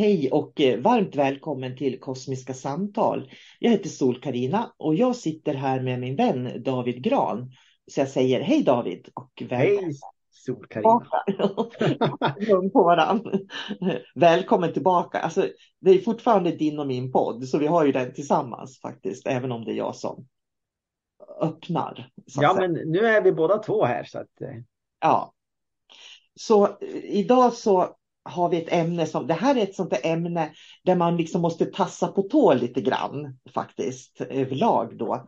Hej och eh, varmt välkommen till Kosmiska samtal. Jag heter sol karina och jag sitter här med min vän David Gran. Så jag säger hej David och välkommen. Hej sol karina på. Välkommen tillbaka. Alltså, det är fortfarande din och min podd så vi har ju den tillsammans faktiskt, även om det är jag som öppnar. Ja, men nu är vi båda två här så att. Eh. Ja. Så eh, idag så har vi ett ämne som, det här är ett sånt där ämne där man liksom måste tassa på tå lite grann faktiskt överlag då.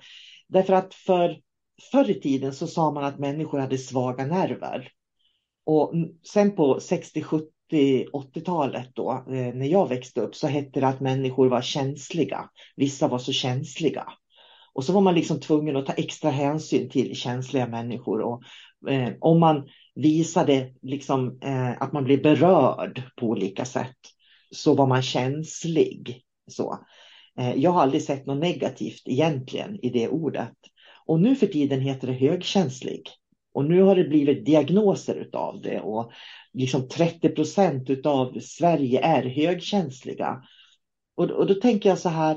Därför att för förr i tiden så sa man att människor hade svaga nerver. Och sen på 60, 70, 80-talet då, eh, när jag växte upp, så hette det att människor var känsliga. Vissa var så känsliga. Och så var man liksom tvungen att ta extra hänsyn till känsliga människor. Och, eh, om man visade liksom, eh, att man blev berörd på olika sätt så var man känslig. Så. Eh, jag har aldrig sett något negativt egentligen i det ordet. Och nu för tiden heter det högkänslig. Och nu har det blivit diagnoser av det och liksom 30 procent av Sverige är högkänsliga. Och, och då tänker jag så här,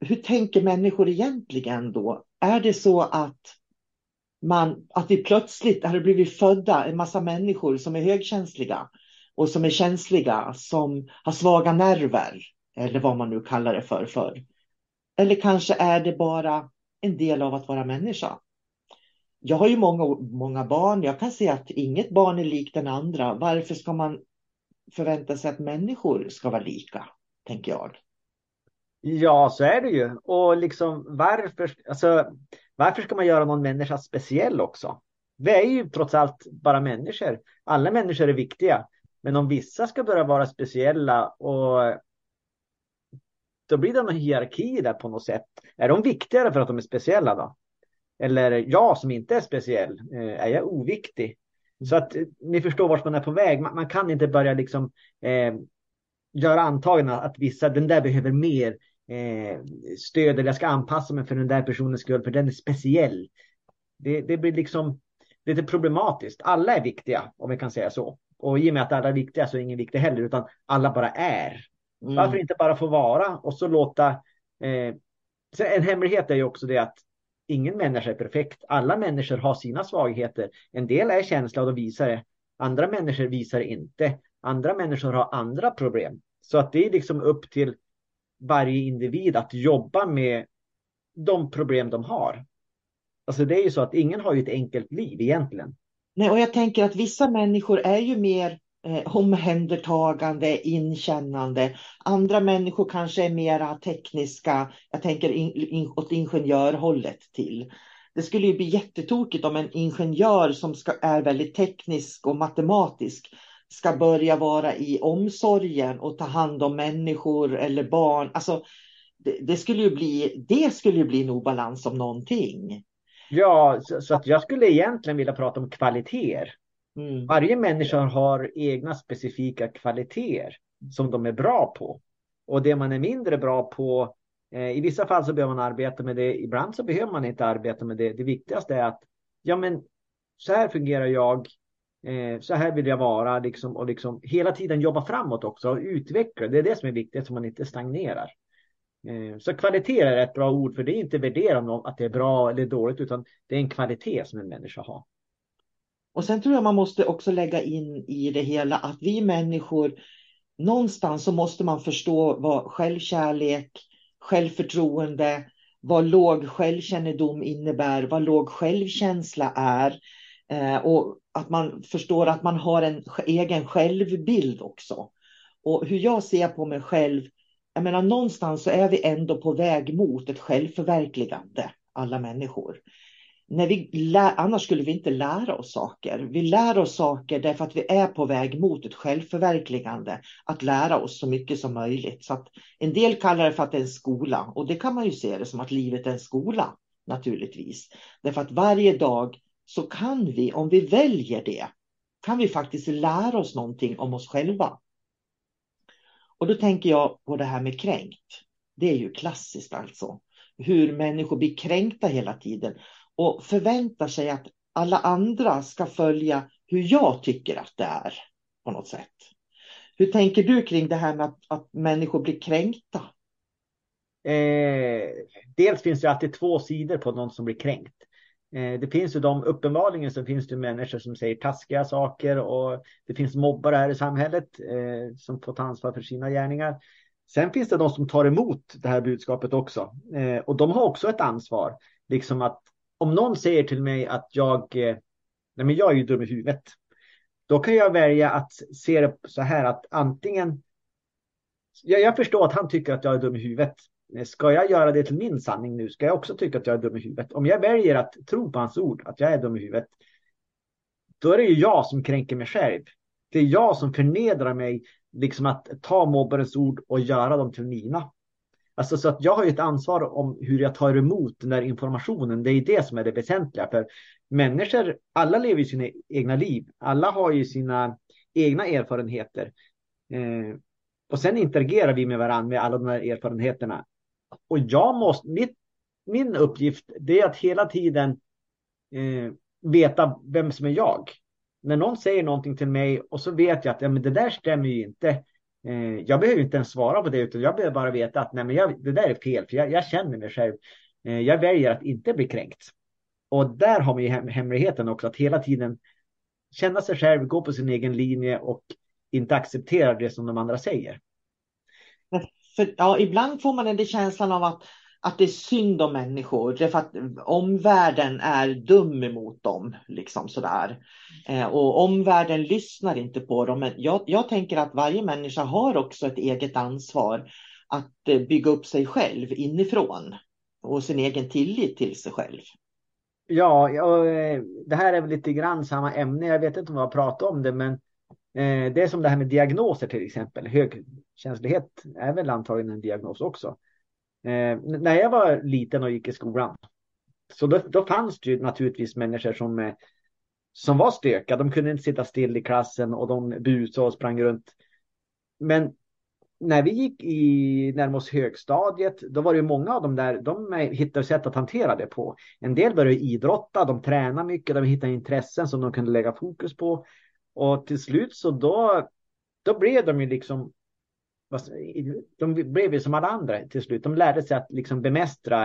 hur tänker människor egentligen då? Är det så att man, att vi plötsligt har blivit födda en massa människor som är högkänsliga och som är känsliga, som har svaga nerver eller vad man nu kallar det för. för. Eller kanske är det bara en del av att vara människa. Jag har ju många, många barn. Jag kan se att inget barn är likt den andra. Varför ska man förvänta sig att människor ska vara lika, tänker jag. Ja, så är det ju. Och liksom varför, alltså, varför ska man göra någon människa speciell också? Vi är ju trots allt bara människor. Alla människor är viktiga. Men om vissa ska börja vara speciella och då blir det någon hierarki där på något sätt. Är de viktigare för att de är speciella då? Eller jag som inte är speciell, eh, är jag oviktig? Så att eh, ni förstår vart man är på väg. Man, man kan inte börja liksom eh, göra antaganden att vissa, den där behöver mer eh, stöd eller jag ska anpassa mig för den där personens skull för den är speciell. Det, det blir liksom lite problematiskt. Alla är viktiga om vi kan säga så. Och i och med att alla är viktiga så är ingen viktig heller utan alla bara är. Mm. Varför inte bara få vara och så låta eh, så en hemlighet är ju också det att ingen människa är perfekt. Alla människor har sina svagheter. En del är känsla och de visar det. Andra människor visar inte. Andra människor har andra problem. Så att det är liksom upp till varje individ att jobba med de problem de har. Alltså det är ju så att ingen har ju ett enkelt liv egentligen. Nej, och jag tänker att vissa människor är ju mer eh, omhändertagande, inkännande. Andra människor kanske är mera tekniska. Jag tänker in, in, åt ingenjörhållet till. Det skulle ju bli jättetokigt om en ingenjör som ska, är väldigt teknisk och matematisk ska börja vara i omsorgen och ta hand om människor eller barn. Alltså, det, det skulle ju bli, det skulle ju bli en obalans om någonting. Ja, så, så, att jag skulle egentligen vilja prata om kvaliteter. Mm. Varje människa har egna specifika kvaliteter som de är bra på. Och det man är mindre bra på, eh, i vissa fall så behöver man arbeta med det, ibland så behöver man inte arbeta med det. Det viktigaste är att, ja men så här fungerar jag, eh, så här vill jag vara, liksom, och liksom hela tiden jobba framåt också och utveckla. Det är det som är viktigt, så man inte stagnerar. Eh, så kvalitet är ett bra ord, för det är inte värdera att det är bra eller dåligt, utan det är en kvalitet som en människa har. Och sen tror jag man måste också lägga in i det hela att vi människor, någonstans så måste man förstå vad självkärlek, självförtroende, vad låg självkännedom innebär, vad låg självkänsla är. Eh, och att man förstår att man har en egen självbild också. Och hur jag ser på mig själv, jag menar någonstans så är vi ändå på väg mot ett självförverkligande, alla människor när vi lär, annars skulle vi inte lära oss saker. Vi lär oss saker därför att vi är på väg mot ett självförverkligande. Att lära oss så mycket som möjligt. Så att en del kallar det för att det är en skola och det kan man ju se det som att livet är en skola naturligtvis. Därför att varje dag så kan vi, om vi väljer det, kan vi faktiskt lära oss någonting om oss själva. Och då tänker jag på det här med kränkt. Det är ju klassiskt alltså. Hur människor blir kränkta hela tiden och förväntar sig att alla andra ska följa hur jag tycker att det är på något sätt. Hur tänker du kring det här med att, att människor blir kränkta? Eh, dels finns det alltid två sidor på någon som blir kränkt. Eh, det finns ju de, uppenbarligen så finns det människor som säger taskiga saker och det finns mobbare här i samhället eh, som får ta ansvar för sina gärningar. Sen finns det de som tar emot det här budskapet också eh, och de har också ett ansvar. Liksom att om någon säger till mig att jag, eh, nej men jag är ju dum i huvudet. Då kan jag välja att se det så här att antingen, jag, jag förstår att han tycker att jag är dum i huvudet. Eh, ska jag göra det till min sanning nu? Ska jag också tycka att jag är dum i huvudet? Om jag väljer att tro på hans ord, att jag är dum i huvudet, då är det ju jag som kränker mig själv. Det är jag som förnedrar mig, liksom att ta mobbarens ord och göra dem till mina. Alltså så att jag har ju ett ansvar om hur jag tar emot den där informationen. Det är det som är det väsentliga. För människor, alla lever ju sina egna liv. Alla har ju sina egna erfarenheter. Eh, och sen interagerar vi med varandra med alla de här erfarenheterna. Och jag måste, mitt, min uppgift det är att hela tiden eh, veta vem som är jag. När någon säger någonting till mig och så vet jag att ja, men det där stämmer ju inte. Eh, jag behöver inte ens svara på det, utan jag behöver bara veta att nej, men jag, det där är fel, för jag, jag känner mig själv. Eh, jag väljer att inte bli kränkt. Och där har vi hem, hemligheten också, att hela tiden känna sig själv, gå på sin egen linje och inte acceptera det som de andra säger. För, ja, ibland får man den känslan av att att det är synd om människor. Det är för att omvärlden är dum emot dem. Liksom sådär. Eh, och omvärlden lyssnar inte på dem. Men jag, jag tänker att varje människa har också ett eget ansvar att eh, bygga upp sig själv inifrån. Och sin egen tillit till sig själv. Ja, eh, det här är väl lite grann samma ämne. Jag vet inte om jag har pratat om det, men Eh, det är som det här med diagnoser till exempel. Högkänslighet är väl antagligen en diagnos också. Eh, när jag var liten och gick i skolan så då, då fanns det ju naturligtvis människor som, eh, som var stökiga. De kunde inte sitta still i klassen och de busade och sprang runt. Men när vi gick i närmast högstadiet, då var det ju många av dem där, de hittade sätt att hantera det på. En del började idrotta, de tränade mycket, de hittade intressen som de kunde lägga fokus på. Och till slut så då, då blev de ju liksom, de blev ju som alla andra till slut. De lärde sig att liksom bemästra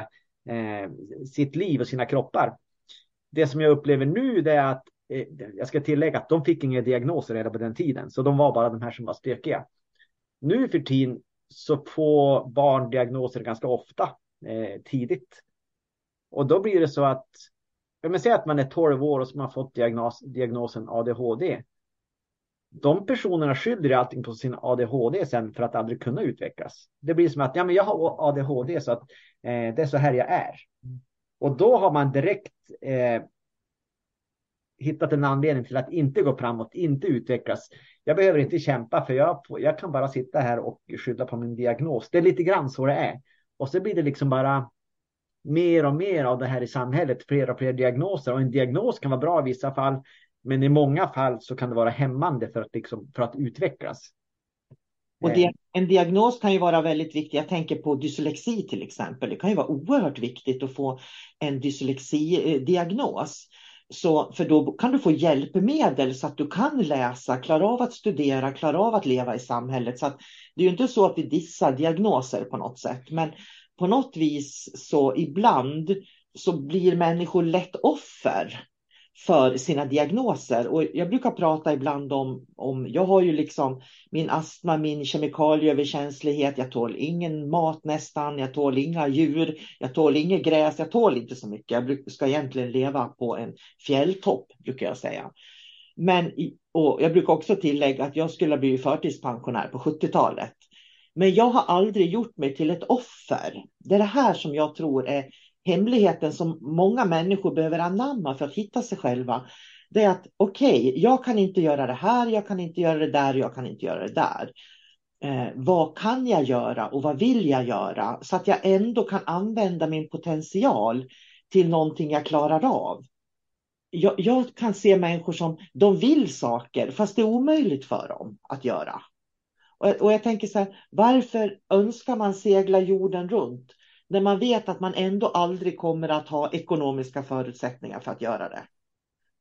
eh, sitt liv och sina kroppar. Det som jag upplever nu det är att, eh, jag ska tillägga att de fick inga diagnoser redan på den tiden, så de var bara de här som var stökiga nu för tiden så får barn diagnoser ganska ofta eh, tidigt. Och då blir det så att, om man säger att man är 12 år och så har man fått diagnos, diagnosen ADHD. De personerna skyller allting på sin ADHD sen för att aldrig kunna utvecklas. Det blir som att ja, men jag har ADHD så att eh, det är så här jag är. Och då har man direkt eh, hittat en anledning till att inte gå framåt, inte utvecklas. Jag behöver inte kämpa för jag, jag kan bara sitta här och skylla på min diagnos. Det är lite grann så det är. Och så blir det liksom bara mer och mer av det här i samhället, fler och fler diagnoser. Och en diagnos kan vara bra i vissa fall, men i många fall så kan det vara hämmande för att, liksom, för att utvecklas. Och det, en diagnos kan ju vara väldigt viktig. Jag tänker på dyslexi till exempel. Det kan ju vara oerhört viktigt att få en dyslexidiagnos. Så, för då kan du få hjälpmedel så att du kan läsa, klara av att studera, klara av att leva i samhället. Så att, det är ju inte så att vi dissar diagnoser på något sätt, men på något vis så ibland så blir människor lätt offer för sina diagnoser. Och jag brukar prata ibland om, om, jag har ju liksom min astma, min kemikalieöverkänslighet, jag tål ingen mat nästan, jag tål inga djur, jag tål inget gräs, jag tål inte så mycket. Jag ska egentligen leva på en fjälltopp, brukar jag säga. Men och jag brukar också tillägga att jag skulle ha blivit förtidspensionär på 70-talet. Men jag har aldrig gjort mig till ett offer. Det är det här som jag tror är hemligheten som många människor behöver anamma för att hitta sig själva. Det är att okej, okay, jag kan inte göra det här, jag kan inte göra det där, jag kan inte göra det där. Eh, vad kan jag göra och vad vill jag göra? Så att jag ändå kan använda min potential till någonting jag klarar av. Jag, jag, kan se människor som de vill saker fast det är omöjligt för dem att göra. Och, och jag tänker så här, varför önskar man segla jorden runt? När man vet att man ändå aldrig kommer att ha ekonomiska förutsättningar för att göra det.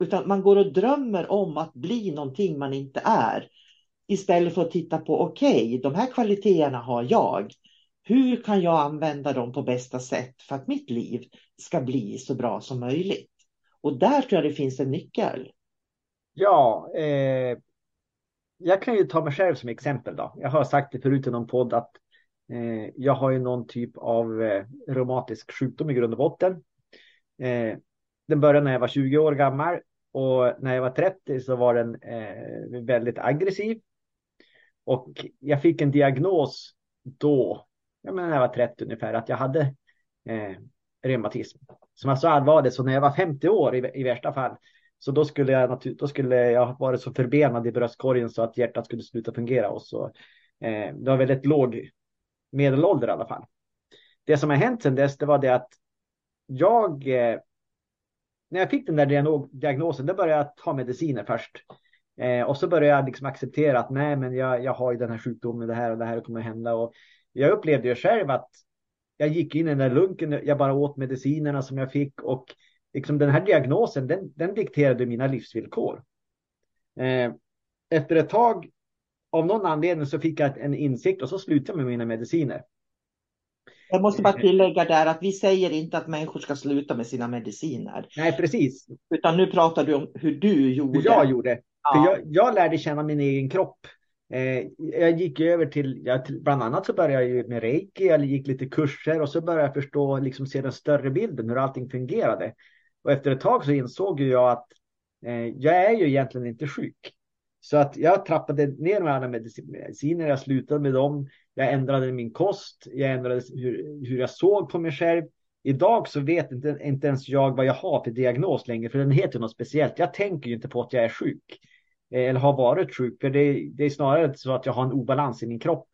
Utan man går och drömmer om att bli någonting man inte är. Istället för att titta på, okej, okay, de här kvaliteterna har jag. Hur kan jag använda dem på bästa sätt för att mitt liv ska bli så bra som möjligt? Och där tror jag det finns en nyckel. Ja, eh, jag kan ju ta mig själv som exempel. då. Jag har sagt det förut i någon podd att Eh, jag har ju någon typ av eh, reumatisk sjukdom i grund och botten. Eh, den började när jag var 20 år gammal och när jag var 30 så var den eh, väldigt aggressiv. Och jag fick en diagnos då, jag menar när jag var 30 ungefär, att jag hade eh, reumatism. Som var så allvarligt så när jag var 50 år i, i värsta fall så då skulle jag då skulle jag varit så förbenad i bröstkorgen så att hjärtat skulle sluta fungera och så. Eh, det var väldigt låg medelålder i alla fall. Det som har hänt sedan dess det var det att jag eh, när jag fick den där diagnosen då började jag ta mediciner först. Eh, och så började jag liksom acceptera att nej men jag, jag har ju den här sjukdomen, det här och det här kommer att hända. Och jag upplevde ju själv att jag gick in i den där lunken, jag bara åt medicinerna som jag fick och liksom den här diagnosen den, den dikterade mina livsvillkor. Eh, efter ett tag av någon anledning så fick jag en insikt och så slutade jag med mina mediciner. Jag måste bara tillägga där att vi säger inte att människor ska sluta med sina mediciner. Nej, precis. Utan nu pratar du om hur du gjorde. Hur jag gjorde. Ja. För jag, jag lärde känna min egen kropp. Eh, jag gick över till, jag, bland annat så började jag med reiki, jag gick lite kurser och så började jag förstå, liksom se den större bilden, hur allting fungerade. Och efter ett tag så insåg jag att eh, jag är ju egentligen inte sjuk. Så att jag trappade ner med alla mediciner, jag slutade med dem. Jag ändrade min kost, jag ändrade hur, hur jag såg på mig själv. Idag så vet inte, inte ens jag vad jag har för diagnos längre, för den heter något speciellt. Jag tänker ju inte på att jag är sjuk eh, eller har varit sjuk, för det, det är snarare så att jag har en obalans i min kropp.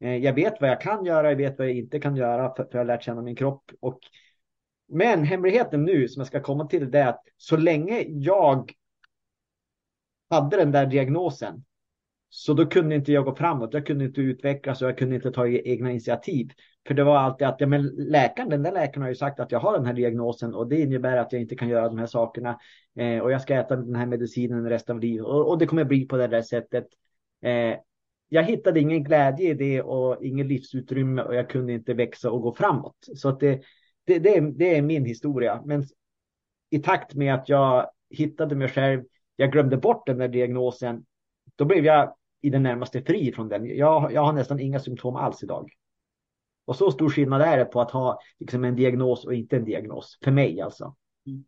Eh, jag vet vad jag kan göra, jag vet vad jag inte kan göra, för, för jag har lärt känna min kropp. Och, men hemligheten nu som jag ska komma till det är att så länge jag hade den där diagnosen Så då kunde inte jag gå framåt. Jag kunde inte utvecklas och jag kunde inte ta egna initiativ. För det var alltid att ja, men läkaren, den där läkaren har ju sagt att jag har den här diagnosen och det innebär att jag inte kan göra de här sakerna. Eh, och jag ska äta den här medicinen resten av livet och, och det kommer bli på det där sättet. Eh, jag hittade ingen glädje i det och ingen livsutrymme och jag kunde inte växa och gå framåt. Så att det, det, det, är, det är min historia. Men i takt med att jag hittade mig själv, jag glömde bort den där diagnosen, då blev jag i det närmaste fri från den. Jag, jag har nästan inga symptom alls idag. Och så stor skillnad är det på att ha liksom, en diagnos och inte en diagnos. För mig alltså. Mm.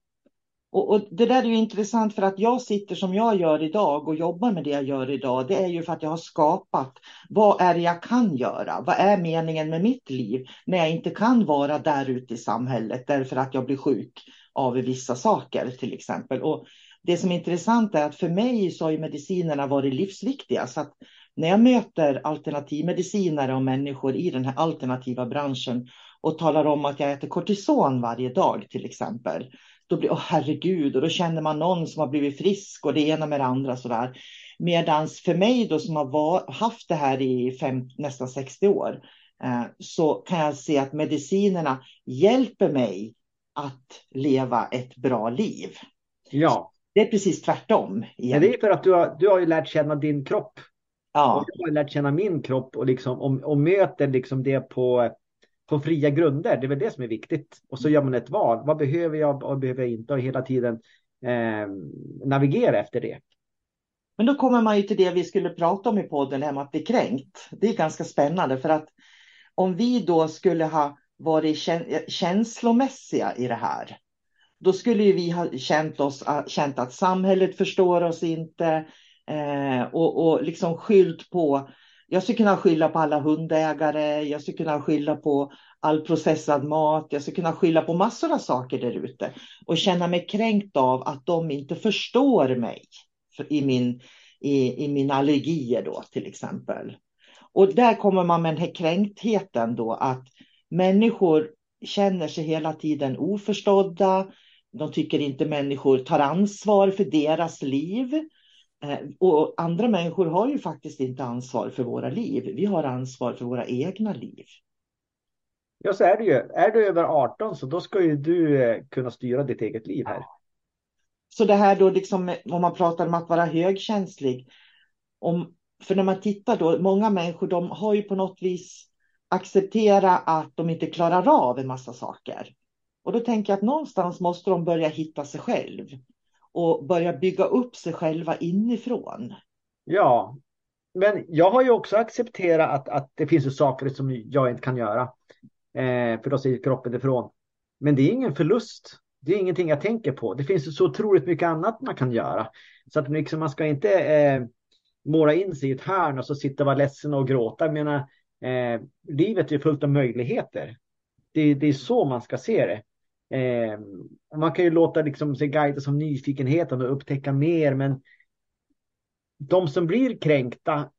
Och, och, Det där är ju intressant för att jag sitter som jag gör idag och jobbar med det jag gör idag. Det är ju för att jag har skapat. Vad är det jag kan göra? Vad är meningen med mitt liv när jag inte kan vara där ute i samhället därför att jag blir sjuk av vissa saker till exempel. Och det som är intressant är att för mig så har ju medicinerna varit livsviktiga. Så att när jag möter alternativmedicinare och människor i den här alternativa branschen och talar om att jag äter kortison varje dag till exempel. Då blir, åh herregud, och då känner man någon som har blivit frisk och det ena med det andra sådär. Medans för mig då som har var, haft det här i fem, nästan 60 år eh, så kan jag se att medicinerna hjälper mig att leva ett bra liv. Ja. Det är precis tvärtom. Men det är för att du har, du har ju lärt känna din kropp. Ja. Och jag har lärt känna min kropp och, liksom, och, och möter liksom det på, på fria grunder. Det är väl det som är viktigt. Och så gör man ett val. Vad behöver jag och behöver jag inte? Och hela tiden eh, navigera efter det. Men då kommer man ju till det vi skulle prata om i podden, det här med att bli kränkt. Det är ganska spännande för att om vi då skulle ha varit känslomässiga i det här, då skulle vi ha känt, oss, ah, känt att samhället förstår oss inte eh, och, och liksom skyllt på jag skulle kunna skylla på alla hundägare, jag skulle kunna skylla på all processad mat, jag skulle kunna skylla på massor av saker där ute och känna mig kränkt av att de inte förstår mig i, min, i, i mina allergier då till exempel. Och där kommer man med den här kränktheten då att människor känner sig hela tiden oförstådda, de tycker inte människor tar ansvar för deras liv. Eh, och andra människor har ju faktiskt inte ansvar för våra liv. Vi har ansvar för våra egna liv. Ja, så är det ju. Är du över 18 så då ska ju du eh, kunna styra ditt eget liv här. Så det här då, liksom, om man pratar om att vara högkänslig. Om, för när man tittar då, många människor de har ju på något vis accepterat att de inte klarar av en massa saker. Och då tänker jag att någonstans måste de börja hitta sig själv och börja bygga upp sig själva inifrån. Ja, men jag har ju också accepterat att, att det finns saker som jag inte kan göra. Eh, för då säger kroppen ifrån. Men det är ingen förlust. Det är ingenting jag tänker på. Det finns så otroligt mycket annat man kan göra. Så att liksom, man ska inte eh, måla in sig i ett hörn och så sitta och vara ledsen och gråta. Jag menar, eh, livet är fullt av möjligheter. Det, det är så man ska se det. Eh, man kan ju låta liksom sig guidas av nyfikenheten och upptäcka mer, men de som blir kränkta,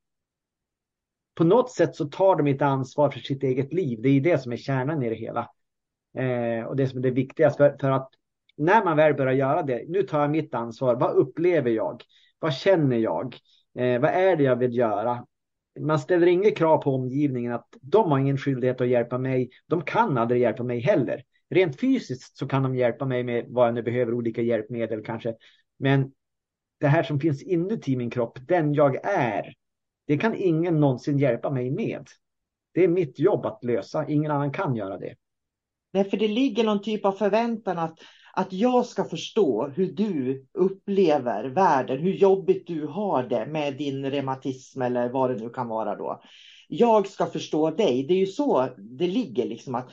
på något sätt så tar de inte ansvar för sitt eget liv. Det är det som är kärnan i det hela. Eh, och det som är det viktigaste. För, för, att när man väl börjar göra det, nu tar jag mitt ansvar. Vad upplever jag? Vad känner jag? Eh, vad är det jag vill göra? Man ställer inget krav på omgivningen att de har ingen skyldighet att hjälpa mig. De kan aldrig hjälpa mig heller. Rent fysiskt så kan de hjälpa mig med vad jag nu behöver, olika hjälpmedel kanske. Men det här som finns inuti min kropp, den jag är, det kan ingen någonsin hjälpa mig med. Det är mitt jobb att lösa, ingen annan kan göra det. Nej, för det ligger någon typ av förväntan att, att jag ska förstå hur du upplever världen, hur jobbigt du har det med din reumatism eller vad det nu kan vara då jag ska förstå dig. Det är ju så det ligger, liksom att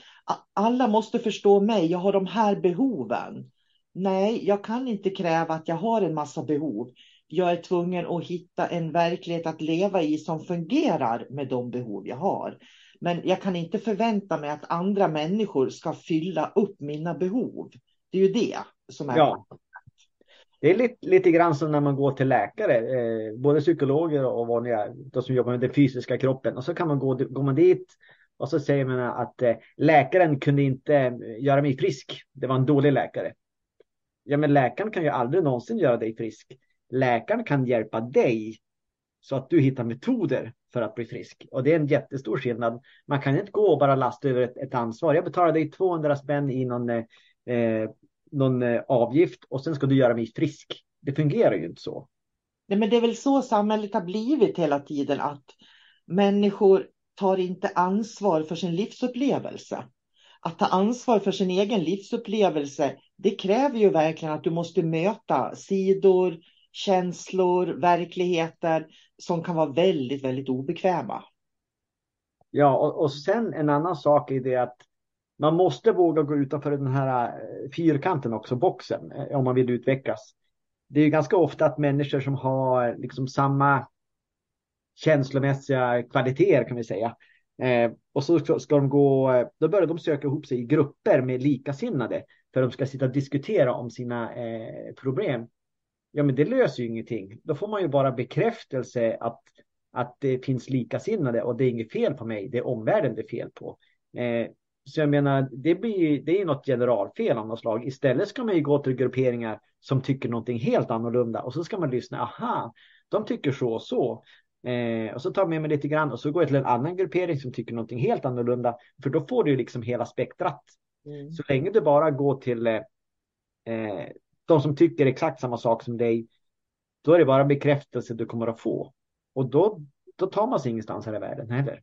alla måste förstå mig. Jag har de här behoven. Nej, jag kan inte kräva att jag har en massa behov. Jag är tvungen att hitta en verklighet att leva i som fungerar med de behov jag har. Men jag kan inte förvänta mig att andra människor ska fylla upp mina behov. Det är ju det som är ja. Det är lite, lite grann som när man går till läkare, eh, både psykologer och vanliga, de som jobbar med den fysiska kroppen. Och så kan man gå, går man dit och så säger man att eh, läkaren kunde inte eh, göra mig frisk. Det var en dålig läkare. Ja, men läkaren kan ju aldrig någonsin göra dig frisk. Läkaren kan hjälpa dig så att du hittar metoder för att bli frisk. Och det är en jättestor skillnad. Man kan inte gå och bara lasta över ett, ett ansvar. Jag betalar dig 200 spänn i någon, eh, eh någon eh, avgift och sen ska du göra mig frisk. Det fungerar ju inte så. Nej, men det är väl så samhället har blivit hela tiden att människor tar inte ansvar för sin livsupplevelse. Att ta ansvar för sin egen livsupplevelse, det kräver ju verkligen att du måste möta sidor, känslor, verkligheter som kan vara väldigt, väldigt obekväma. Ja, och, och sen en annan sak är det att man måste våga gå utanför den här eh, fyrkanten också, boxen, eh, om man vill utvecklas. Det är ganska ofta att människor som har liksom samma känslomässiga kvaliteter kan vi säga. Eh, och så ska de gå, eh, då börjar de söka ihop sig i grupper med likasinnade för att de ska sitta och diskutera om sina eh, problem. Ja, men det löser ju ingenting. Då får man ju bara bekräftelse att, att det finns likasinnade och det är inget fel på mig. Det är omvärlden det är fel på. Eh, så jag menar, det blir det är något generalfel av något slag. Istället ska man ju gå till grupperingar som tycker någonting helt annorlunda och så ska man lyssna. Aha, de tycker så och så. Eh, och så tar jag med mig lite grann och så går jag till en annan gruppering som tycker någonting helt annorlunda. För då får du ju liksom hela spektrat. Mm. Så länge du bara går till eh, eh, de som tycker exakt samma sak som dig, då är det bara bekräftelse du kommer att få. Och då, då tar man sig ingenstans här i världen heller.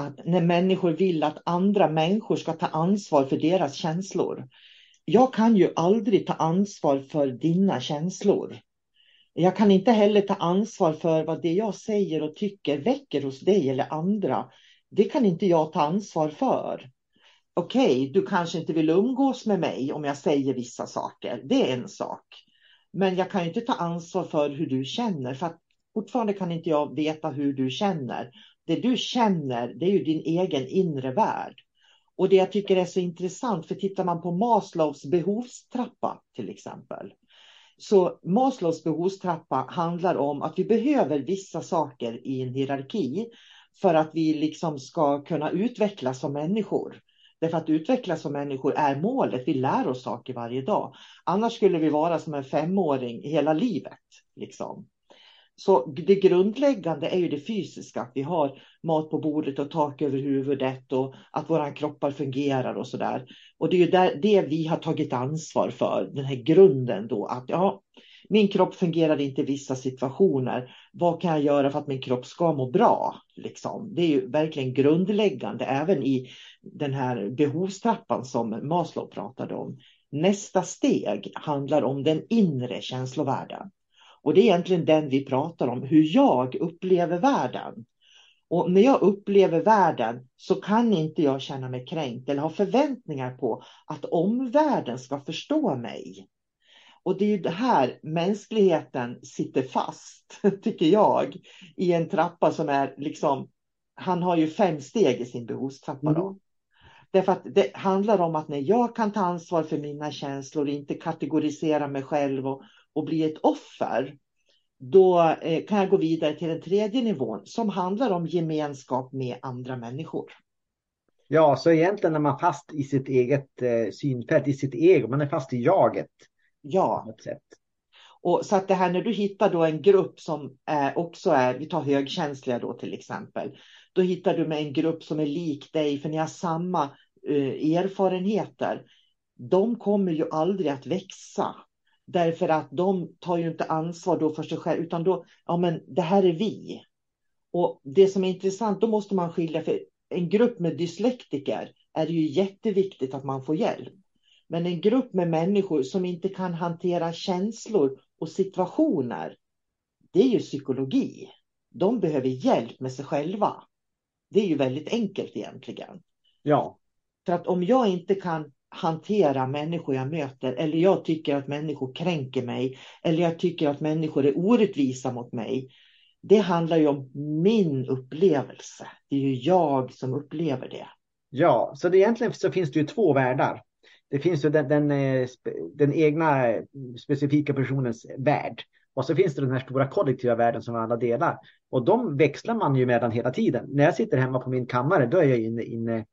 att när människor vill att andra människor ska ta ansvar för deras känslor. Jag kan ju aldrig ta ansvar för dina känslor. Jag kan inte heller ta ansvar för vad det jag säger och tycker väcker hos dig eller andra. Det kan inte jag ta ansvar för. Okej, okay, du kanske inte vill umgås med mig om jag säger vissa saker. Det är en sak. Men jag kan inte ta ansvar för hur du känner. För att fortfarande kan inte jag veta hur du känner det du känner, det är ju din egen inre värld. Och det jag tycker är så intressant, för tittar man på Maslows behovstrappa till exempel. Så Maslows behovstrappa handlar om att vi behöver vissa saker i en hierarki för att vi liksom ska kunna utvecklas som människor. Därför att utvecklas som människor är målet. Vi lär oss saker varje dag. Annars skulle vi vara som en femåring hela livet. Liksom. Så det grundläggande är ju det fysiska, att vi har mat på bordet och tak över huvudet och att våra kroppar fungerar och så där. Och det är ju där, det vi har tagit ansvar för, den här grunden då att ja, min kropp fungerar inte i vissa situationer. Vad kan jag göra för att min kropp ska må bra? Liksom. Det är ju verkligen grundläggande även i den här behovstrappan som Maslow pratade om. Nästa steg handlar om den inre känslovärlden. Och det är egentligen den vi pratar om, hur jag upplever världen. Och när jag upplever världen så kan inte jag känna mig kränkt eller ha förväntningar på att omvärlden ska förstå mig. Och det är ju det här mänskligheten sitter fast, tycker jag, i en trappa som är liksom, han har ju fem steg i sin behovstrappa. Då. Mm. Därför att det handlar om att när jag kan ta ansvar för mina känslor, inte kategorisera mig själv och, och bli ett offer, då eh, kan jag gå vidare till den tredje nivån som handlar om gemenskap med andra människor. Ja, så egentligen är man fast i sitt eget eh, synfält, i sitt ego, man är fast i jaget. Ja. Och så att det här när du hittar då en grupp som är, också är, vi tar högkänsliga då till exempel, då hittar du med en grupp som är lik dig för ni har samma uh, erfarenheter. De kommer ju aldrig att växa Därför att de tar ju inte ansvar då för sig själv, utan då, ja men det här är vi. Och det som är intressant, då måste man skilja, för en grupp med dyslektiker är det ju jätteviktigt att man får hjälp. Men en grupp med människor som inte kan hantera känslor och situationer, det är ju psykologi. De behöver hjälp med sig själva. Det är ju väldigt enkelt egentligen. Ja. För att om jag inte kan hantera människor jag möter eller jag tycker att människor kränker mig eller jag tycker att människor är orättvisa mot mig. Det handlar ju om min upplevelse. Det är ju jag som upplever det. Ja, så det egentligen så finns det ju två världar. Det finns ju den, den, eh, den egna mm, specifika personens värld. Och så finns det den här stora kollektiva världen som alla delar. Och de växlar man ju mellan hela tiden. När jag sitter hemma på min kammare, då är jag inne, inne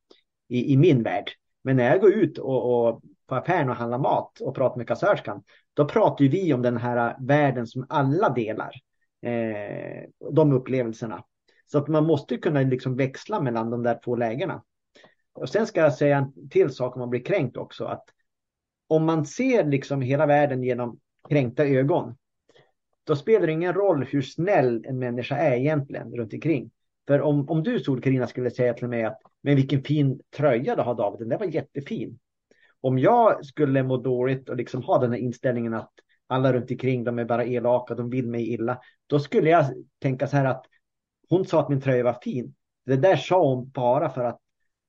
i, i min värld. Men när jag går ut och, och på affären och handlar mat och pratar med kassörskan, då pratar ju vi om den här världen som alla delar. Eh, de upplevelserna. Så att man måste kunna liksom växla mellan de där två lägena. Och sen ska jag säga en till sak om man blir kränkt också. Att om man ser liksom hela världen genom kränkta ögon, då spelar det ingen roll hur snäll en människa är egentligen runt omkring. För om, om du sol Carina skulle säga till mig att men vilken fin tröja du har David, den där var jättefin. Om jag skulle må dåligt och liksom ha den här inställningen att alla runt omkring de är bara elaka, de vill mig illa. Då skulle jag tänka så här att hon sa att min tröja var fin. Det där sa hon bara för att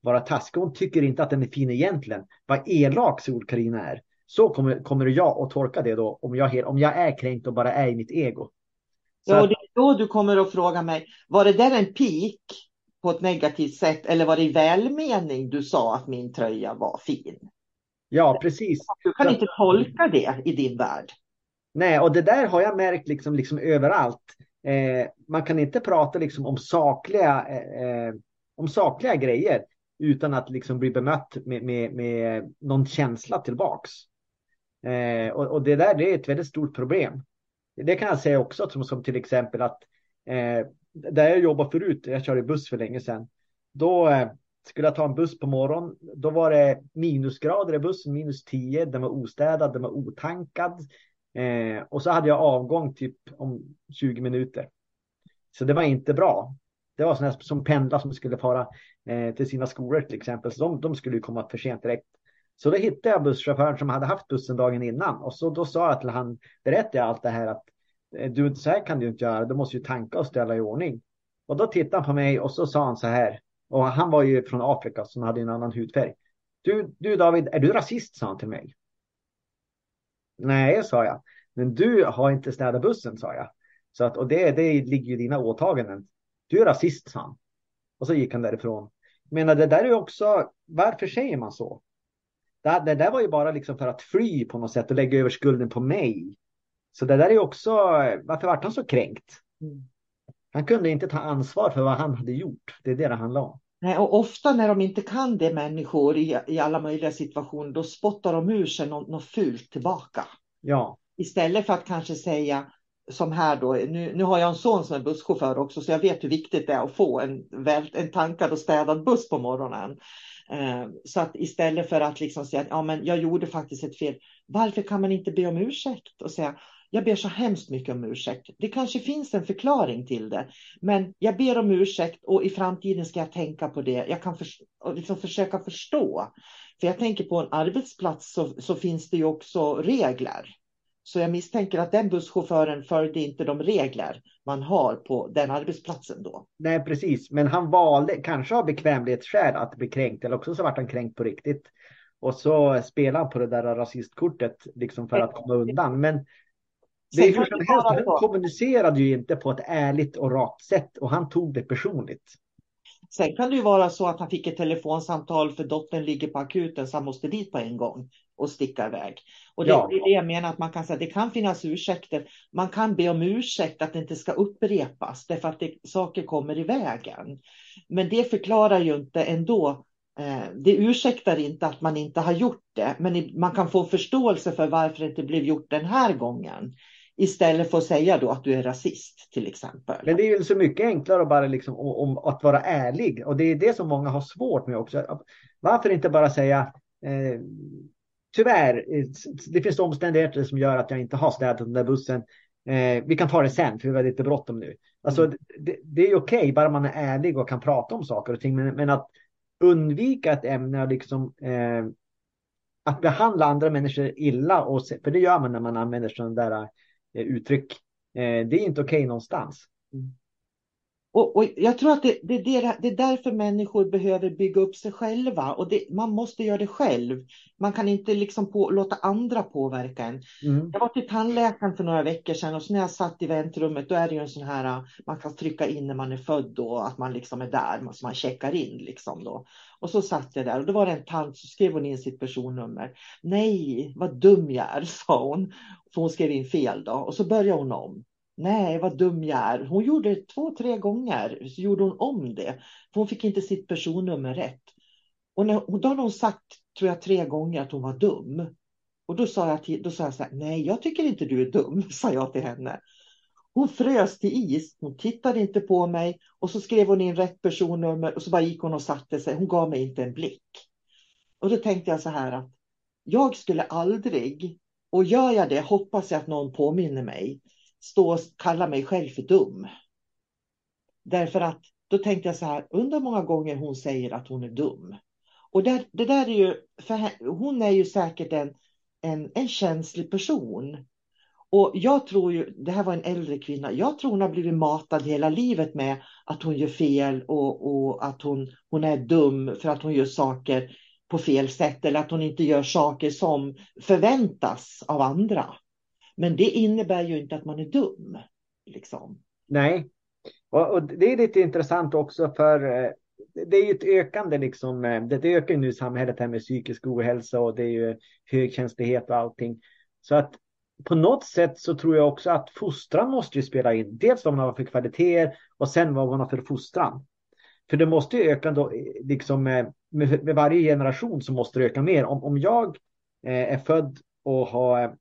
vara taskig. Hon tycker inte att den är fin egentligen. Vad elak sol Carina är. Så kommer, kommer jag att tolka det då om jag, om jag är kränkt och bara är i mitt ego. Så ja, det är då du kommer att fråga mig, var det där en pik på ett negativt sätt eller var det i välmening du sa att min tröja var fin? Ja, precis. Du kan inte tolka det i din värld. Nej, och det där har jag märkt liksom, liksom överallt. Eh, man kan inte prata liksom om sakliga, eh, om sakliga grejer utan att liksom bli bemött med, med, med någon känsla tillbaks. Eh, och, och, det där det är ett väldigt stort problem det kan jag säga också, som, som till exempel att eh, där jag jobbade förut, jag körde buss för länge sedan, då eh, skulle jag ta en buss på morgonen. Då var det minusgrader i bussen, minus 10, den var ostädad, den var otankad. Eh, och så hade jag avgång typ om 20 minuter. Så det var inte bra. Det var sådana som pendlar som skulle fara eh, till sina skolor till exempel. Så de, de skulle komma för sent direkt. Så då hittade jag busschauffören som hade haft bussen dagen innan och så då sa jag till han, berättade jag allt det här att eh, du, så här kan du inte göra, du måste ju tanka och ställa i ordning. Och då tittade han på mig och så sa han så här, och han var ju från Afrika som hade en annan hudfärg. Du, du David, är du rasist? sa han till mig. Nej, sa jag. Men du har inte städat bussen, sa jag. Så att, och det, det ligger ju i dina åtaganden. Du är rasist, sa han. Och så gick han därifrån. Men det där är också, varför säger man så? Det, det där var ju bara liksom för att fly på något sätt och lägga över skulden på mig. Så det där är också, varför vart han så kränkt? Mm. Han kunde inte ta ansvar för vad han hade gjort. Det är det det handlar om. Nej, och ofta när de inte kan det människor i, i alla möjliga situationer, då spottar de ur sig något, något fult tillbaka. Ja. Istället för att kanske säga, som här då, nu, nu har jag en son som är busschaufför också, så jag vet hur viktigt det är att få en, en tankad och städad buss på morgonen. Eh, så att istället för att liksom säga att ja, men jag gjorde faktiskt ett fel. Varför kan man inte be om ursäkt och säga jag ber så hemskt mycket om ursäkt. Det kanske finns en förklaring till det, men jag ber om ursäkt och i framtiden ska jag tänka på det. Jag kan för, liksom försöka förstå. För jag tänker på en arbetsplats så, så finns det ju också regler. Så jag misstänker att den busschauffören följde inte de regler man har på den arbetsplatsen då. Nej, precis. Men han valde, kanske av bekvämlighetsskäl, att bli kränkt. Eller också så vart han kränkt på riktigt. Och så spelade han på det där rasistkortet liksom för att komma undan. Men det är hur som helst, han kommunicerade ju inte på ett ärligt och rakt sätt och han tog det personligt. Sen kan det ju vara så att han fick ett telefonsamtal för dottern ligger på akuten så han måste dit på en gång och sticka iväg. Och det, ja. det är det jag menar att man kan säga, det kan finnas ursäkter. Man kan be om ursäkt att det inte ska upprepas därför att det, saker kommer i vägen. Men det förklarar ju inte ändå eh, det ursäktar inte att man inte har gjort det, men man kan få förståelse för varför det inte blev gjort den här gången. Istället för att säga då att du är rasist till exempel. Men det är ju så mycket enklare att bara liksom om, att vara ärlig och det är det som många har svårt med också. Varför inte bara säga eh, tyvärr, eh, det finns omständigheter som gör att jag inte har städat den där bussen. Eh, vi kan ta det sen, för vi har lite bråttom nu. Alltså, mm. det, det, är okej, okay, bara man är ärlig och kan prata om saker och ting. Men, men att undvika ett ämne och liksom eh, att behandla andra människor illa, och, för det gör man när man använder sådana där uttryck. Eh, det är inte okej okay någonstans. Mm. Och, och, jag tror att det, det, det, det är därför människor behöver bygga upp sig själva. Och det, man måste göra det själv. Man kan inte liksom på, låta andra påverka en. Mm. Jag var till tandläkaren för några veckor sedan och så när jag satt i väntrummet då är det ju en sån här, man kan trycka in när man är född och att man liksom är där, så man checkar in liksom då. Och så satt jag där och då var det en tant som skrev hon in sitt personnummer. Nej, vad dum jag är, sa hon. För hon skrev in fel då. Och så började hon om. Nej, vad dum jag är. Hon gjorde det två, tre gånger. Så gjorde hon om det. För hon fick inte sitt personnummer rätt. Och när, då har hon sagt, tror jag, tre gånger att hon var dum. Och då sa jag, till, då sa jag så här, nej, jag tycker inte du är dum, sa jag till henne. Hon frös till is, hon tittade inte på mig och så skrev hon in rätt personnummer och så bara gick hon och satte sig. Hon gav mig inte en blick. Och då tänkte jag så här att jag skulle aldrig, och gör jag det hoppas jag att någon påminner mig, stå och kalla mig själv för dum. Därför att då tänkte jag så här, undrar många gånger hon säger att hon är dum. Och det, det där är ju, för hon är ju säkert en, en, en känslig person. Och jag tror ju, det här var en äldre kvinna, jag tror hon har blivit matad hela livet med att hon gör fel och, och att hon, hon är dum för att hon gör saker på fel sätt eller att hon inte gör saker som förväntas av andra. Men det innebär ju inte att man är dum. Liksom. Nej, och, och det är lite intressant också för eh, det är ju ett ökande liksom, eh, det, det ökar ju nu i samhället här med psykisk ohälsa och det är ju högkänslighet och allting. Så att på något sätt så tror jag också att fostran måste ju spela in. Dels vad man har för kvaliteter och sen vad man har för fostran. För det måste ju öka då, eh, liksom eh, med, med varje generation så måste det öka mer. Om, om jag eh, är född och har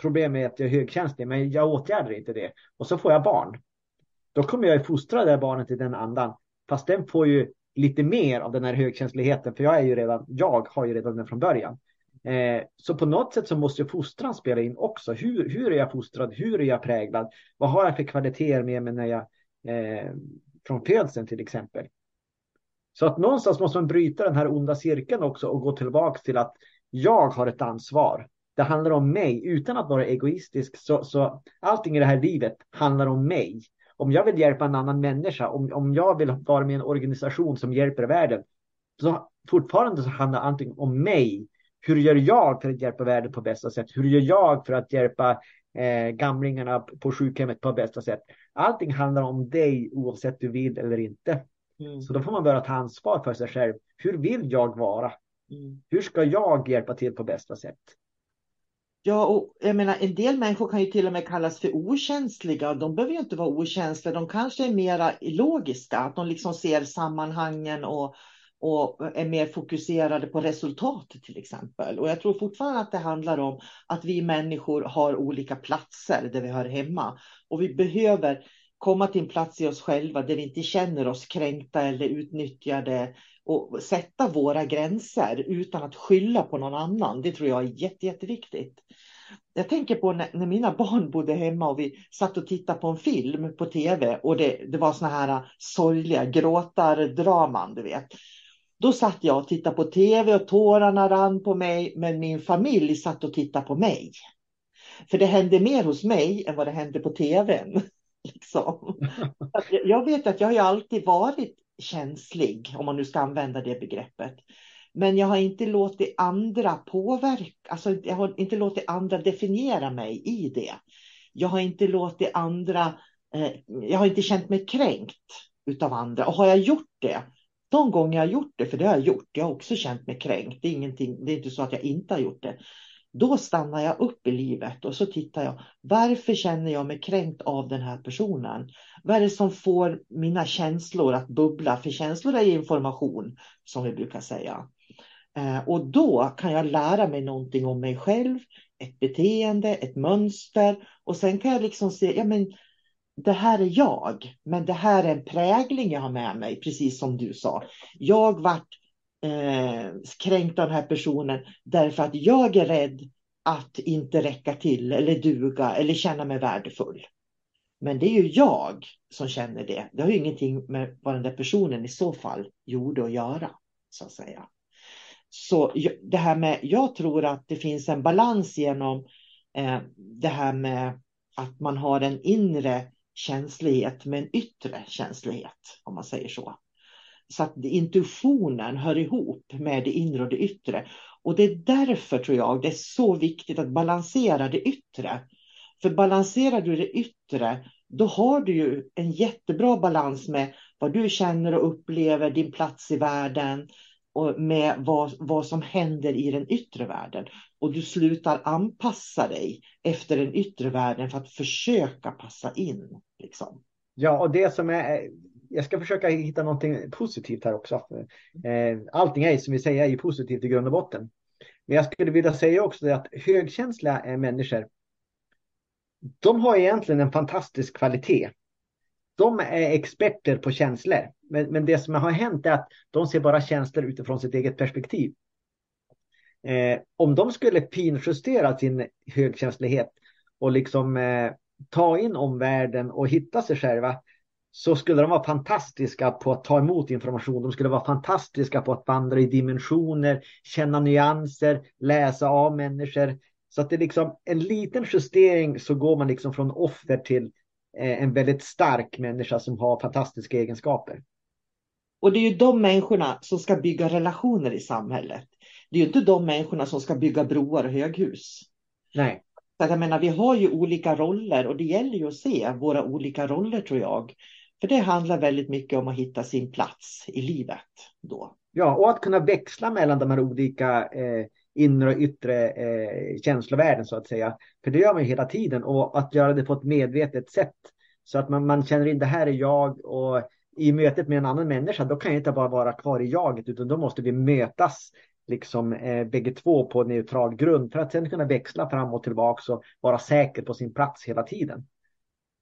problem med att jag är högkänslig, men jag åtgärdar inte det. Och så får jag barn. Då kommer jag fostra det barnet i den andan. Fast den får ju lite mer av den här högkänsligheten, för jag är ju redan, jag har ju redan den från början. Eh, så på något sätt så måste ju fostran spela in också. Hur, hur är jag fostrad? Hur är jag präglad? Vad har jag för kvaliteter med mig när jag, eh, från födseln till exempel? Så att någonstans måste man bryta den här onda cirkeln också och gå tillbaka till att jag har ett ansvar det handlar om mig utan att vara egoistisk. Så, så allting i det här livet handlar om mig. Om jag vill hjälpa en annan människa, om, om jag vill vara med i en organisation som hjälper världen, så fortfarande så handlar allting om mig. Hur gör jag för att hjälpa världen på bästa sätt? Hur gör jag för att hjälpa eh, gamlingarna på sjukhemmet på bästa sätt? Allting handlar om dig oavsett du vill eller inte. Mm. Så då får man börja ta ansvar för sig själv. Hur vill jag vara? Mm. Hur ska jag hjälpa till på bästa sätt? Ja, och jag menar en del människor kan ju till och med kallas för okänsliga. De behöver ju inte vara okänsliga. De kanske är mera logiska, att de liksom ser sammanhangen och, och är mer fokuserade på resultat, till exempel. Och jag tror fortfarande att det handlar om att vi människor har olika platser där vi hör hemma. Och vi behöver komma till en plats i oss själva där vi inte känner oss kränkta eller utnyttjade och sätta våra gränser utan att skylla på någon annan. Det tror jag är jätte, jätteviktigt. Jag tänker på när, när, mina barn bodde hemma och vi satt och tittade på en film på tv och det, det var såna här sorgliga gråtardraman, du vet. Då satt jag och tittade på tv och tårarna rann på mig, men min familj satt och tittade på mig. För det hände mer hos mig än vad det hände på tvn. Liksom. Jag vet att jag har alltid varit känslig, om man nu ska använda det begreppet. Men jag har inte låtit andra påverka, alltså jag har inte låtit andra definiera mig i det. Jag har inte låtit andra, eh, jag har inte känt mig kränkt utav andra. Och har jag gjort det, de gånger jag har gjort det, för det har jag gjort, jag har också känt mig kränkt. Det är, ingenting, det är inte så att jag inte har gjort det. Då stannar jag upp i livet och så tittar jag. Varför känner jag mig kränkt av den här personen? Vad är det som får mina känslor att bubbla? För känslor är information, som vi brukar säga. Eh, och då kan jag lära mig någonting om mig själv, ett beteende, ett mönster. Och sen kan jag liksom se, ja men det här är jag, men det här är en prägling jag har med mig, precis som du sa. Jag vart eh, kränkt av den här personen därför att jag är rädd att inte räcka till eller duga eller känna mig värdefull. Men det är ju jag som känner det. Det har ju ingenting med vad den där personen i så fall gjorde att göra, så att säga. Så det här med, jag tror att det finns en balans genom eh, det här med att man har en inre känslighet med en yttre känslighet, om man säger så. Så att intuitionen hör ihop med det inre och det yttre. Och det är därför tror jag det är så viktigt att balansera det yttre. För balanserar du det yttre, då har du ju en jättebra balans med vad du känner och upplever, din plats i världen och med vad, vad som händer i den yttre världen. Och du slutar anpassa dig efter den yttre världen för att försöka passa in. Liksom. Ja, och det som är jag ska försöka hitta någonting positivt här också. Eh, allting är som vi säger är ju positivt i grund och botten. Men jag skulle vilja säga också att högkänsliga eh, människor, de har egentligen en fantastisk kvalitet. De är experter på känslor. Men, men det som har hänt är att de ser bara känslor utifrån sitt eget perspektiv. Eh, om de skulle pinjustera sin högkänslighet och liksom eh, ta in omvärlden och hitta sig själva så skulle de vara fantastiska på att ta emot information. De skulle vara fantastiska på att vandra i dimensioner, känna nyanser, läsa av människor. Så att det är liksom en liten justering så går man liksom från offer till eh, en väldigt stark människa som har fantastiska egenskaper. Och det är ju de människorna som ska bygga relationer i samhället. Det är ju inte de människorna som ska bygga broar och höghus. Nej. Så jag menar, vi har ju olika roller och det gäller ju att se våra olika roller tror jag. För det handlar väldigt mycket om att hitta sin plats i livet då. Ja, och att kunna växla mellan de här olika eh, inre och yttre eh, känslovärlden så att säga. För det gör man ju hela tiden och att göra det på ett medvetet sätt. Så att man, man känner in det här är jag och i mötet med en annan människa då kan jag inte bara vara kvar i jaget utan då måste vi mötas liksom eh, bägge två på neutral grund för att sen kunna växla fram och tillbaka och vara säker på sin plats hela tiden.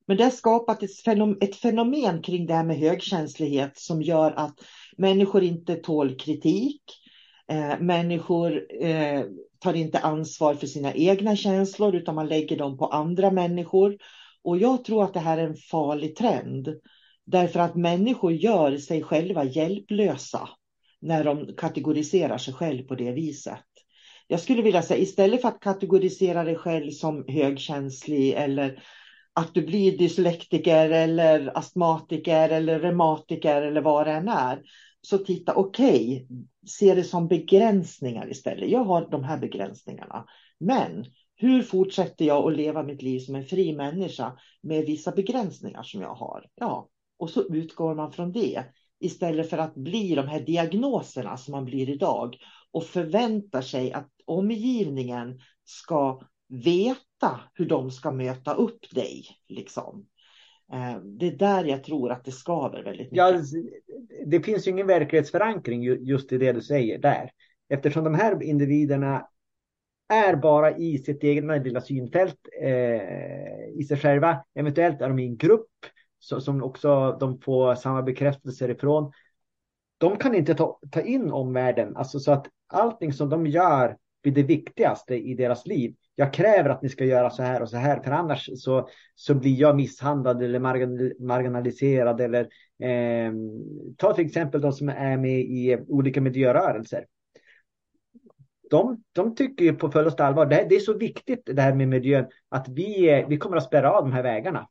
Men det har skapat ett fenomen, ett fenomen kring det här med högkänslighet som gör att människor inte tål kritik. Eh, människor eh, tar inte ansvar för sina egna känslor utan man lägger dem på andra människor. Och jag tror att det här är en farlig trend. Därför att människor gör sig själva hjälplösa när de kategoriserar sig själv på det viset. Jag skulle vilja säga istället för att kategorisera dig själv som högkänslig eller att du blir dyslektiker eller astmatiker eller reumatiker eller vad det än är. Så titta, okej, okay, se det som begränsningar istället. Jag har de här begränsningarna. Men hur fortsätter jag att leva mitt liv som en fri människa med vissa begränsningar som jag har? Ja, och så utgår man från det istället för att bli de här diagnoserna som man blir idag och förväntar sig att omgivningen ska veta hur de ska möta upp dig. Liksom. Eh, det är där jag tror att det skaver väldigt mycket. Ja, det finns ju ingen verklighetsförankring just i det du säger där. Eftersom de här individerna är bara i sitt egna lilla synfält eh, i sig själva. Eventuellt är de i en grupp så, som också de får samma bekräftelser ifrån. De kan inte ta, ta in omvärlden, alltså så att allting som de gör blir det viktigaste i deras liv. Jag kräver att ni ska göra så här och så här, för annars så, så blir jag misshandlad eller marginaliserad. Eller, eh, ta till exempel de som är med i olika miljörörelser. De, de tycker ju på fullaste allvar, det, det är så viktigt det här med miljön, att vi, vi kommer att spärra av de här vägarna.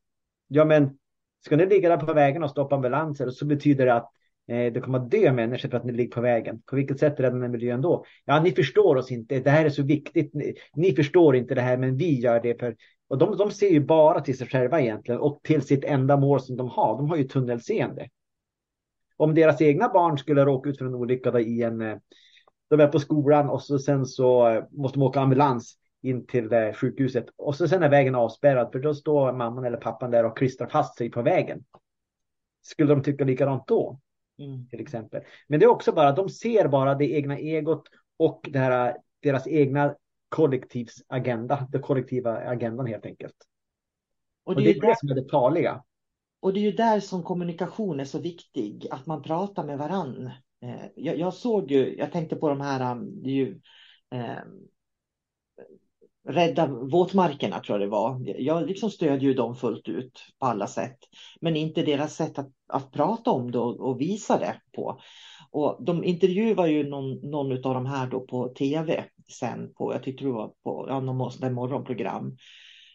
Ja, men ska ni ligga där på vägen och stoppa ambulanser så betyder det att Eh, det kommer att dö människor för att ni ligger på vägen. På vilket sätt räddar ni miljön då? Ja, ni förstår oss inte. Det här är så viktigt. Ni, ni förstår inte det här, men vi gör det. För... Och de, de ser ju bara till sig själva egentligen och till sitt enda mål som de har. De har ju tunnelseende. Om deras egna barn skulle råka ut för en olycka i en... Eh, de är på skolan och så sen så eh, måste de åka ambulans in till sjukhuset. Och så sen är vägen avspärrad för då står mamman eller pappan där och klistrar fast sig på vägen. Skulle de tycka likadant då? Mm. Till exempel. Men det är också bara, de ser bara det egna egot och det här, deras egna kollektivsagenda, den kollektiva agendan helt enkelt. Och det, och det är, det där, som är det farliga. Och det är ju där som kommunikation är så viktig, att man pratar med varann. Eh, jag, jag såg ju, jag tänkte på de här, det är ju eh, rädda våtmarkerna tror jag det var. Jag liksom stödjer ju dem fullt ut på alla sätt. Men inte deras sätt att, att prata om det och, och visa det på. Och de intervjuar ju någon, någon av de här då på tv sen på, jag tyckte det var på ja, någon morgonprogram.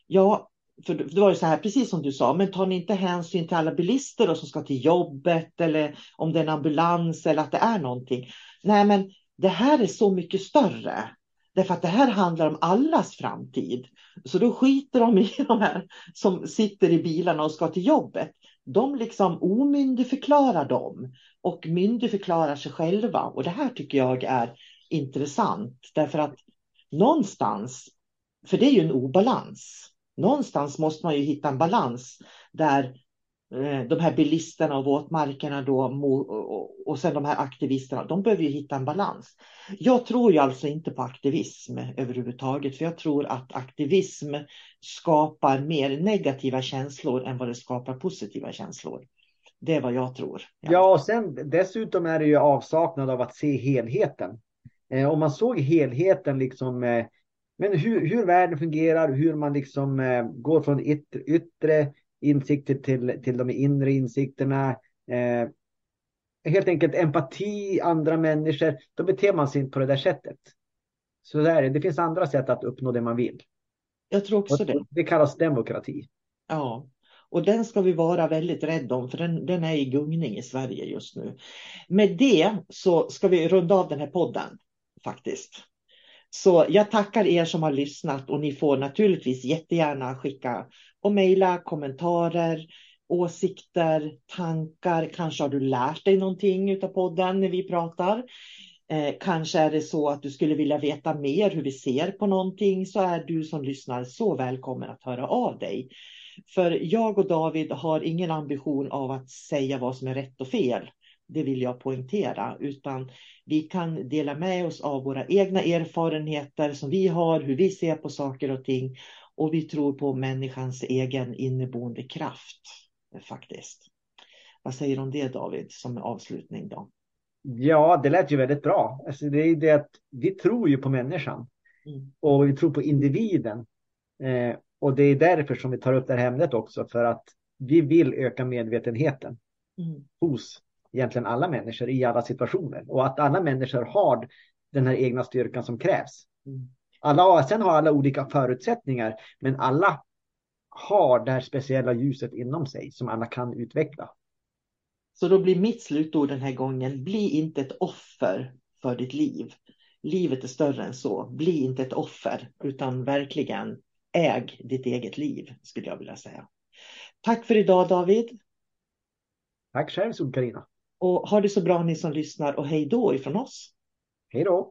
Ja, för det var ju så här, precis som du sa, men tar ni inte hänsyn till alla bilister då, som ska till jobbet eller om det är en ambulans eller att det är någonting. Nej, men det här är så mycket större. Därför att det här handlar om allas framtid. Så då skiter de i de här som sitter i bilarna och ska till jobbet. De liksom omyndigförklarar dem och myndigförklarar sig själva. Och det här tycker jag är intressant. Därför att någonstans, för det är ju en obalans. Någonstans måste man ju hitta en balans där Eh, de här bilisterna och våtmarkerna då och sen de här aktivisterna, de behöver ju hitta en balans. Jag tror ju alltså inte på aktivism överhuvudtaget, för jag tror att aktivism skapar mer negativa känslor än vad det skapar positiva känslor. Det är vad jag tror. Ja, och sen dessutom är det ju avsaknad av att se helheten. Eh, om man såg helheten, liksom, eh, men hur, hur världen fungerar, hur man liksom eh, går från yttre, yttre insikter till, till de inre insikterna. Eh, helt enkelt empati, andra människor. Då beter man sig inte på det där sättet. Så där, det finns andra sätt att uppnå det man vill. Jag tror också det. Det kallas demokrati. Ja, och den ska vi vara väldigt rädda om för den, den är i gungning i Sverige just nu. Med det så ska vi runda av den här podden faktiskt. Så jag tackar er som har lyssnat och ni får naturligtvis jättegärna skicka och mejla kommentarer, åsikter, tankar. Kanske har du lärt dig någonting av podden när vi pratar. Eh, kanske är det så att du skulle vilja veta mer hur vi ser på någonting så är du som lyssnar så välkommen att höra av dig. För jag och David har ingen ambition av att säga vad som är rätt och fel. Det vill jag poängtera, utan vi kan dela med oss av våra egna erfarenheter som vi har, hur vi ser på saker och ting och vi tror på människans egen inneboende kraft faktiskt. Vad säger du om det David som avslutning då? Ja, det lät ju väldigt bra. Alltså, det är det att vi tror ju på människan mm. och vi tror på individen. Eh, och det är därför som vi tar upp det här ämnet också för att vi vill öka medvetenheten mm. hos egentligen alla människor i alla situationer och att alla människor har den här egna styrkan som krävs. Mm. Alla, sen har alla olika förutsättningar, men alla har det här speciella ljuset inom sig som alla kan utveckla. Så då blir mitt slutord den här gången, bli inte ett offer för ditt liv. Livet är större än så. Bli inte ett offer, utan verkligen äg ditt eget liv, skulle jag vilja säga. Tack för idag David. Tack själv Sol-Carina. Och ha det så bra ni som lyssnar och hej då ifrån oss. Hej då.